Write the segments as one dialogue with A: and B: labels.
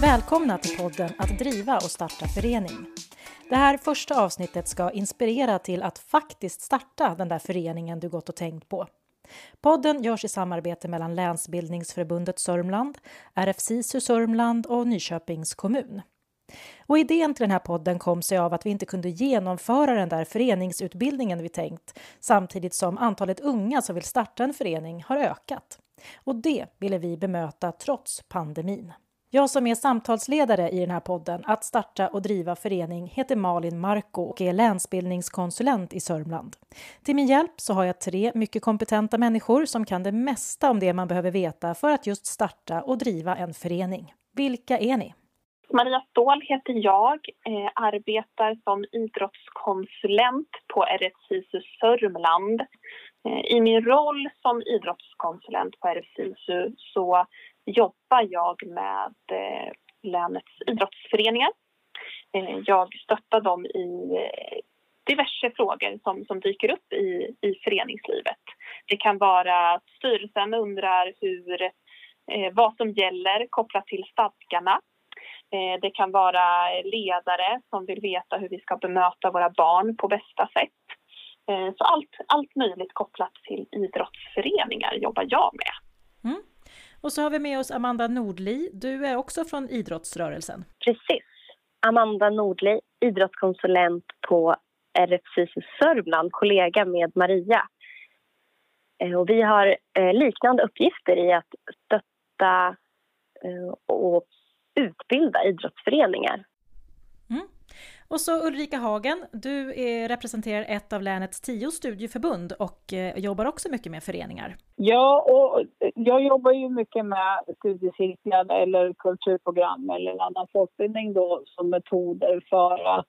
A: Välkomna till podden Att driva och starta förening. Det här första avsnittet ska inspirera till att faktiskt starta den där föreningen du gått och tänkt på. Podden görs i samarbete mellan Länsbildningsförbundet Sörmland, RFSISU Sörmland och Nyköpings kommun. Och idén till den här podden kom sig av att vi inte kunde genomföra den där föreningsutbildningen vi tänkt samtidigt som antalet unga som vill starta en förening har ökat. Och det ville vi bemöta trots pandemin. Jag som är samtalsledare i den här podden Att starta och driva förening heter Malin Marko och är länsbildningskonsulent i Sörmland. Till min hjälp så har jag tre mycket kompetenta människor som kan det mesta om det man behöver veta för att just starta och driva en förening. Vilka är ni?
B: Maria Ståhl heter jag, eh, arbetar som idrottskonsulent på RFSISU Sörmland. Eh, I min roll som idrottskonsulent på RFSISU så jobbar jag med eh, länets idrottsföreningar. Eh, jag stöttar dem i eh, diverse frågor som, som dyker upp i, i föreningslivet. Det kan vara att styrelsen undrar hur, eh, vad som gäller kopplat till stadgarna. Eh, det kan vara ledare som vill veta hur vi ska bemöta våra barn på bästa sätt. Eh, så allt, allt möjligt kopplat till idrottsföreningar jobbar jag med.
A: Mm. Och så har vi med oss Amanda Nordli. Du är också från idrottsrörelsen.
C: Precis. Amanda Nordli, idrottskonsulent på RFSIS Sörmland, kollega med Maria. Eh, och vi har eh, liknande uppgifter i att stötta eh, och utbilda idrottsföreningar.
A: Och så Ulrika Hagen, du är, representerar ett av länets tio studieförbund och eh, jobbar också mycket med föreningar.
D: Ja, och eh, jag jobbar ju mycket med studiecirklar eller kulturprogram eller annan folkbildning då som metoder för att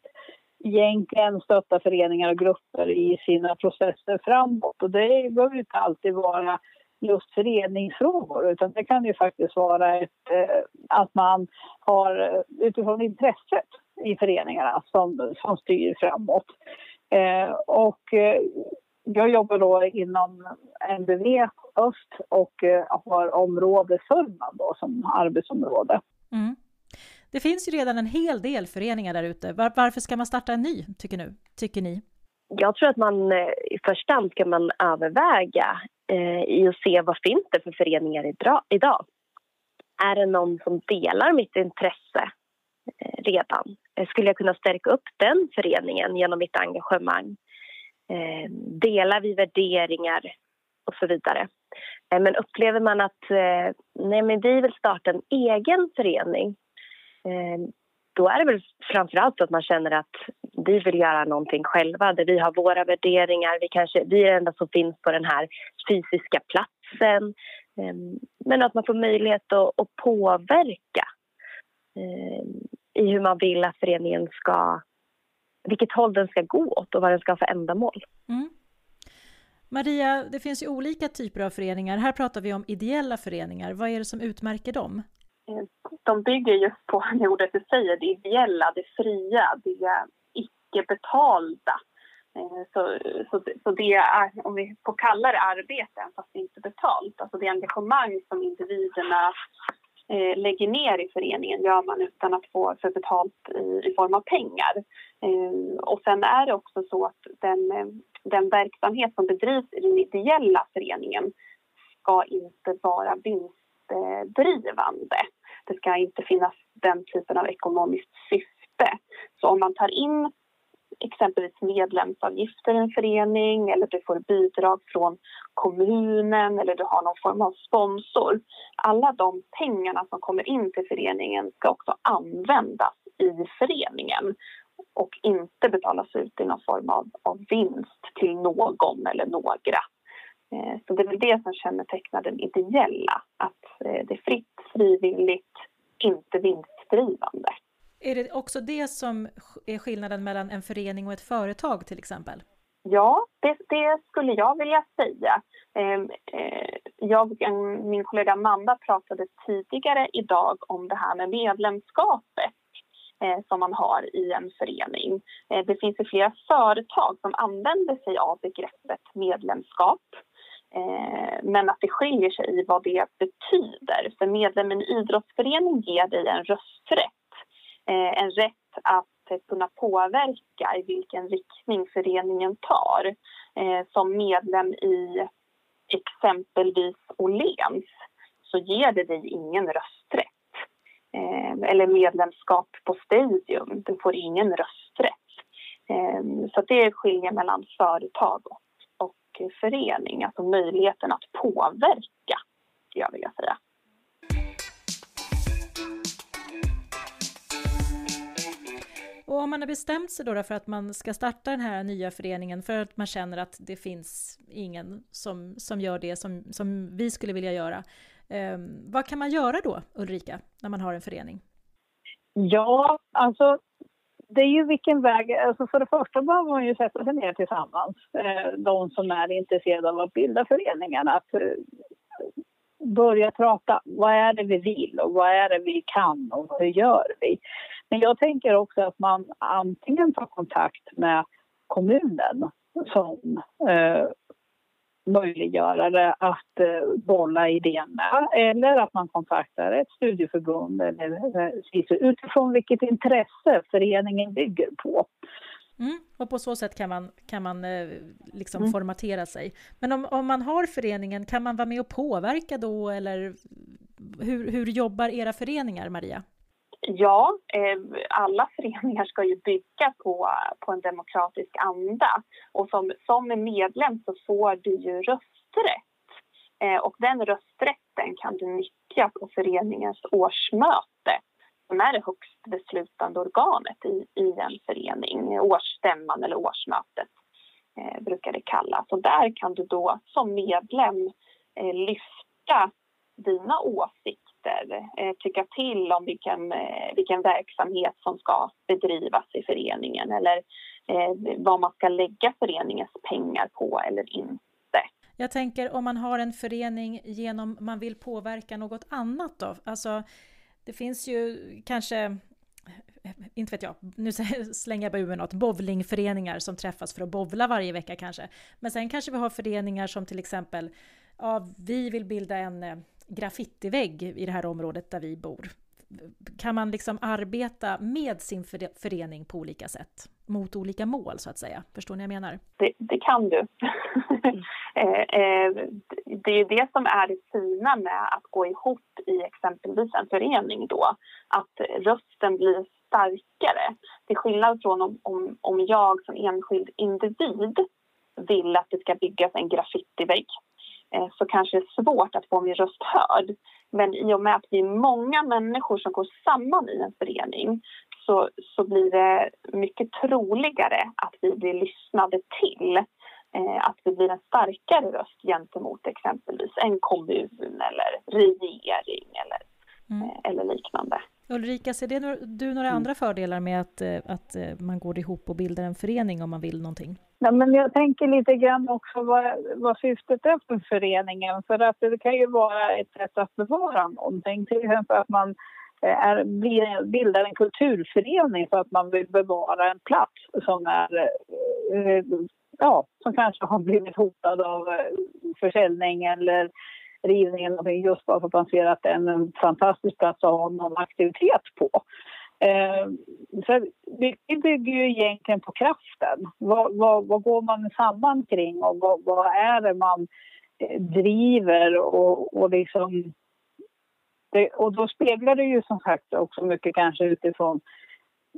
D: egentligen stötta föreningar och grupper i sina processer framåt. Och det behöver inte alltid vara just föreningsfrågor utan det kan ju faktiskt vara ett, eh, att man har eh, utifrån intresset i föreningarna som, som styr framåt. Eh, och eh, jag jobbar då inom NBV Öst och eh, har område Sörmland då som arbetsområde. Mm.
A: Det finns ju redan en hel del föreningar där ute. Var, varför ska man starta en ny, tycker, nu, tycker ni?
C: Jag tror att man eh, i första hand ska man överväga eh, i att se vad finns det för föreningar idag. Är det någon som delar mitt intresse eh, redan? Eh, skulle jag kunna stärka upp den föreningen genom mitt engagemang? Eh, delar vi värderingar och så vidare? Eh, men upplever man att eh, nej, men vi vill starta en egen förening eh, då är det väl framförallt att man känner att vi vill göra någonting själva där vi har våra värderingar. Vi, kanske, vi är det enda som finns på den här fysiska platsen. Eh, men att man får möjlighet att, att påverka i hur man vill att föreningen ska... Vilket håll den ska gå åt och vad den ska ha för ändamål. Mm.
A: Maria, det finns ju olika typer av föreningar. Här pratar vi om ideella föreningar. Vad är det som utmärker dem?
B: de bygger just på det ordet du säger, det ideella, det fria, det icke-betalda. Eh, så, så, så det är, om vi får kalla det arbete, fast det inte är betalt, alltså det engagemang som individerna eh, lägger ner i föreningen gör man utan att få för betalt i, i form av pengar. Eh, och sen är det också så att den, eh, den verksamhet som bedrivs i den ideella föreningen ska inte vara vinstdrivande det ska inte finnas den typen av ekonomiskt syfte. Så om man tar in exempelvis medlemsavgifter i en förening eller du får bidrag från kommunen eller du har någon form av sponsor. Alla de pengarna som kommer in till föreningen ska också användas i föreningen och inte betalas ut i någon form av, av vinst till någon eller några. Eh, så det är väl det som kännetecknar den ideella, att eh, det är fritt, frivilligt, inte vinstdrivande.
A: Är det också det som är skillnaden mellan en förening och ett företag till exempel?
B: Ja, det, det skulle jag vilja säga. Ehm, eh, jag och min kollega Amanda pratade tidigare idag om det här med medlemskapet eh, som man har i en förening. Eh, det finns ju flera företag som använder sig av begreppet medlemskap men att det skiljer sig i vad det betyder. För medlemmen i en idrottsförening ger dig en rösträtt. Eh, en rätt att kunna påverka i vilken riktning föreningen tar. Eh, som medlem i exempelvis Åhléns så ger det dig ingen rösträtt. Eh, eller medlemskap på Stadium, du får ingen rösträtt. Eh, så det skiljer mellan företag och förening, alltså möjligheten att påverka, skulle jag vilja säga.
A: Och om man har bestämt sig då för att man ska starta den här nya föreningen för att man känner att det finns ingen som, som gör det som, som vi skulle vilja göra. Eh, vad kan man göra då, Ulrika, när man har en förening?
D: Ja, alltså det är ju vilken väg... Alltså för det första behöver man ju sätta sig ner tillsammans, eh, de som är intresserade av att bilda föreningarna. Att eh, börja prata, vad är det vi vill och vad är det vi kan och hur gör vi? Men jag tänker också att man antingen tar kontakt med kommunen som eh, möjliggörare att eh, bolla idéerna eller att man kontaktar ett studieförbund eller SISU utifrån vilket intresse föreningen bygger på.
A: Mm, och på så sätt kan man, kan man eh, liksom mm. formatera sig. Men om, om man har föreningen, kan man vara med och påverka då eller hur, hur jobbar era föreningar, Maria?
B: Ja, eh, alla föreningar ska ju bygga på, på en demokratisk anda. Och som, som medlem så får du ju rösträtt. Eh, och den rösträtten kan du nyttja på föreningens årsmöte som är det högst beslutande organet i, i en förening. Årsstämman eller årsmötet eh, brukar det kallas. Och där kan du då som medlem eh, lyfta dina åsikter åsikter, eh, tycka till om vilken, eh, vilken verksamhet som ska bedrivas i föreningen eller eh, vad man ska lägga föreningens pengar på eller inte.
A: Jag tänker om man har en förening genom man vill påverka något annat då? Alltså, det finns ju kanske inte vet jag, nu slänger jag bara ur något, bowlingföreningar som träffas för att bowla varje vecka kanske. Men sen kanske vi har föreningar som till exempel, ja, vi vill bilda en eh, graffitivägg i det här området där vi bor. Kan man liksom arbeta med sin förening på olika sätt? Mot olika mål så att säga. Förstår ni vad jag menar?
B: Det, det kan du. Eh, eh, det är det som är det fina med att gå ihop i exempelvis en förening då. Att rösten blir starkare. Till skillnad från om, om, om jag som enskild individ vill att det ska byggas en graffitivägg så kanske det är svårt att få min röst hörd. Men i och med att vi är många människor som går samman i en förening så, så blir det mycket troligare att vi blir lyssnade till. Eh, att vi blir en starkare röst gentemot exempelvis en kommun eller regering eller, mm. Eh, eller liknande.
A: Ulrika, ser det du några mm. andra fördelar med att, att man går ihop och bildar en förening om man vill någonting?
D: Ja, men jag tänker lite grann också vad, vad syftet är för föreningen. För att det kan ju vara ett sätt att bevara någonting. Till exempel att man eh, är, bildar en kulturförening för att man vill bevara en plats som är eh, ja, som kanske har blivit hotad av eh, försäljning eller rivning just bara för att man ser att det är en fantastisk plats att ha någon aktivitet på. Eh, så mycket bygger ju egentligen på kraften. Vad, vad, vad går man samman kring och vad, vad är det man eh, driver och, och liksom... Det, och då speglar det ju som sagt också mycket kanske utifrån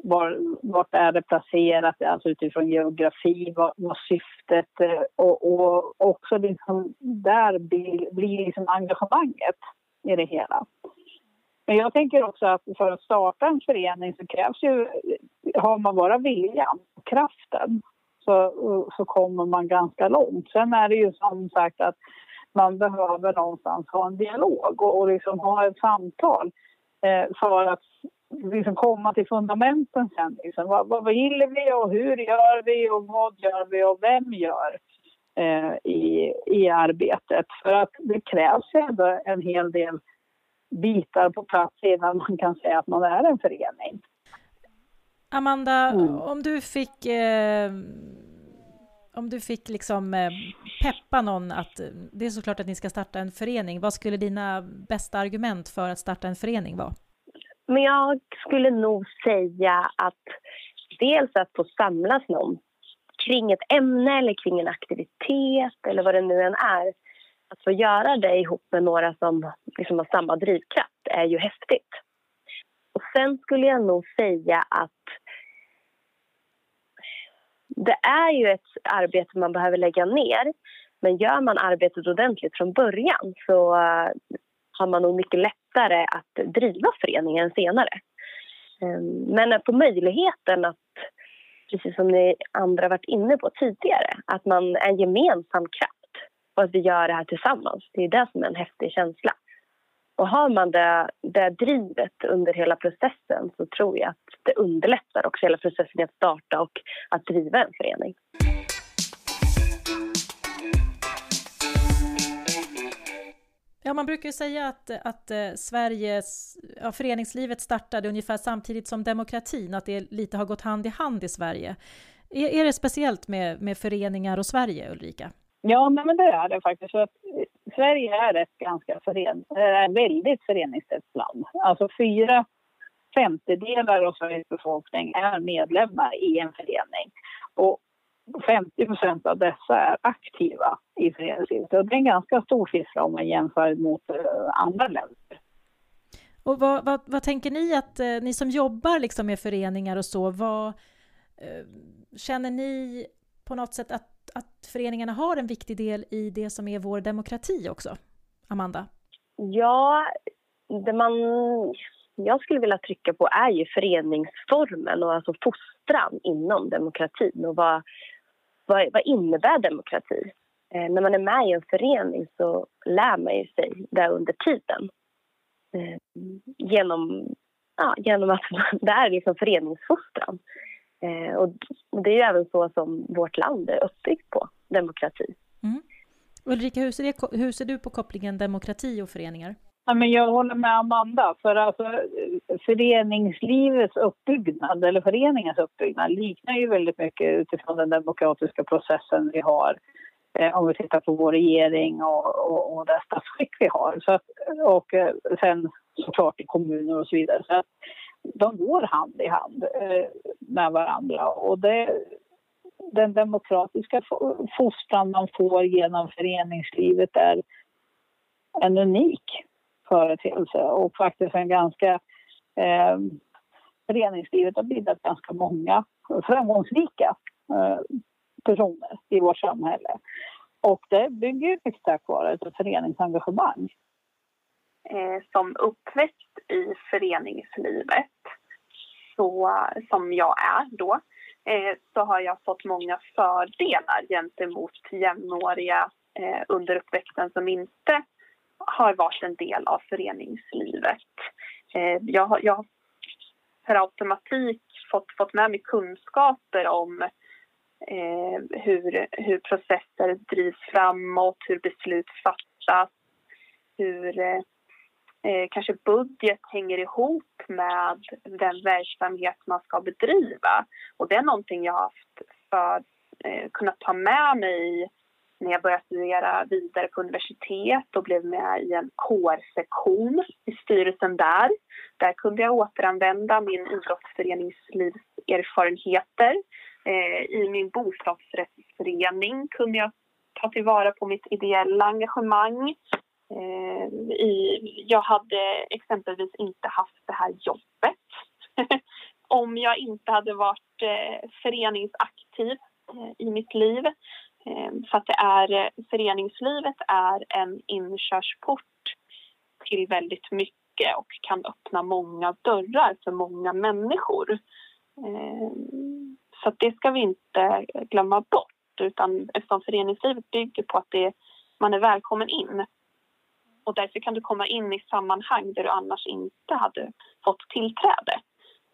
D: var, vart är det placerat, alltså utifrån geografi, vad, vad syftet eh, och, och också liksom där blir, blir liksom engagemanget i det hela. Men jag tänker också att för att starta en förening så krävs ju, har man bara viljan och kraften så, så kommer man ganska långt. Sen är det ju som sagt att man behöver någonstans ha en dialog och, och liksom ha ett samtal eh, för att liksom komma till fundamenten sen. Liksom. Vad, vad vill vi och hur gör vi och vad gör vi och vem gör eh, i, i arbetet? För att det krävs ändå en hel del bitar på plats innan man kan säga att man är en förening.
A: Amanda, mm. om du fick eh, om du fick liksom eh, peppa någon att det är såklart att ni ska starta en förening. Vad skulle dina bästa argument för att starta en förening vara?
C: Men jag skulle nog säga att dels att få samlas någon kring ett ämne eller kring en aktivitet eller vad det nu än är. Att få göra det ihop med några som liksom har samma drivkraft är ju häftigt. Och sen skulle jag nog säga att det är ju ett arbete man behöver lägga ner. Men gör man arbetet ordentligt från början så har man nog mycket lättare att driva föreningen senare. Ehm, men på möjligheten att, precis som ni andra varit inne på tidigare, att man är en gemensam kraft och att vi gör det här tillsammans. Det är det som är en häftig känsla. Och har man det, det drivet under hela processen så tror jag att det underlättar också hela processen att starta och att driva en förening.
A: Ja, man brukar ju säga att, att eh, Sveriges, ja, föreningslivet startade ungefär samtidigt som demokratin, att det lite har gått hand i hand i Sverige. Är, är det speciellt med, med föreningar och Sverige, Ulrika?
D: Ja, men det är det faktiskt. För att eh, Sverige är ett ganska fören, eh, är väldigt föreningstätt land. Alltså fyra femtedelar av Sveriges befolkning är medlemmar i en förening. Och 50 procent av dessa är aktiva i föreningslivet. Och det är en ganska stor siffra om man jämför mot eh, andra länder.
A: Och vad, vad, vad tänker ni att eh, ni som jobbar liksom med föreningar och så, vad eh, känner ni på något sätt att att föreningarna har en viktig del i det som är vår demokrati också? Amanda?
C: Ja, det man jag skulle vilja trycka på är ju föreningsformen och alltså fostran inom demokratin. Och vad, vad, vad innebär demokrati? Eh, när man är med i en förening så lär man ju sig det under tiden. Eh, genom, ja, genom att det är liksom föreningsfostran. Eh, och det är ju även så som vårt land är uppbyggt på, demokrati.
A: Mm. Ulrika, hur ser, det, hur ser du på kopplingen demokrati och föreningar?
D: Ja, men jag håller med Amanda. För alltså, föreningslivets uppbyggnad, eller föreningens uppbyggnad liknar ju väldigt mycket utifrån den demokratiska processen vi har eh, om vi tittar på vår regering och, och, och det statsskick vi har. Så att, och eh, sen såklart i kommuner och så vidare. Så att, de går hand i hand eh, med varandra. Och det, den demokratiska fostran man får genom föreningslivet är en unik företeelse och faktiskt en ganska... Eh, föreningslivet har bildat ganska många framgångsrika eh, personer i vårt samhälle. Och det bygger mycket tack vare ett föreningsengagemang.
B: Eh, som uppväxt i föreningslivet, så, som jag är då, eh, så har jag fått många fördelar gentemot jämnåriga eh, under uppväxten som inte har varit en del av föreningslivet. Eh, jag har, jag har per automatik fått, fått med mig kunskaper om eh, hur, hur processer drivs framåt, hur beslut fattas, hur eh, eh, kanske budget hänger ihop med den verksamhet man ska bedriva. Och det är någonting jag har haft för eh, kunnat ta med mig när jag började studera vidare på universitet och blev med i en kårsektion i styrelsen där. Där kunde jag återanvända min idrottsföreningslivserfarenheter. Eh, I min bostadsrättsförening kunde jag ta tillvara på mitt ideella engagemang Eh, i, jag hade exempelvis inte haft det här jobbet om jag inte hade varit eh, föreningsaktiv eh, i mitt liv. Ehm, för att det är, eh, föreningslivet är en inkörsport till väldigt mycket och kan öppna många dörrar för många människor. Ehm, så det ska vi inte glömma bort utan eftersom föreningslivet bygger på att det, man är välkommen in och därför kan du komma in i sammanhang där du annars inte hade fått tillträde.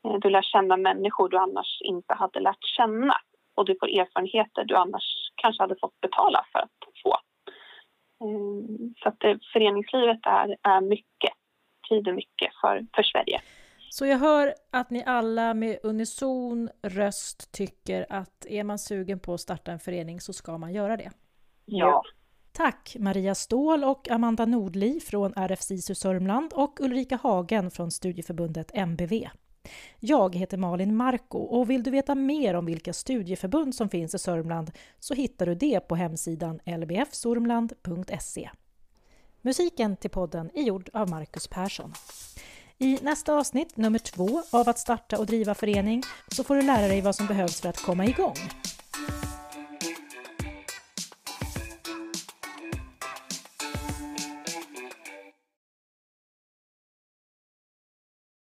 B: Ehm, du lär känna människor du annars inte hade lärt känna och du får erfarenheter du annars kanske hade fått betala för att få. Eh, så att föreningslivet är, är mycket, betyder mycket för, för Sverige.
A: Så jag hör att ni alla med unison röst tycker att är man sugen på att starta en förening så ska man göra det.
B: Ja.
A: Tack Maria Ståhl och Amanda Nordli från RFSISU Sörmland och Ulrika Hagen från studieförbundet MBV. Jag heter Malin Marko och vill du veta mer om vilka studieförbund som finns i Sörmland så hittar du det på hemsidan lbfsormland.se. Musiken till podden är gjord av Marcus Persson. I nästa avsnitt, nummer två av att starta och driva förening, så får du lära dig vad som behövs för att komma igång.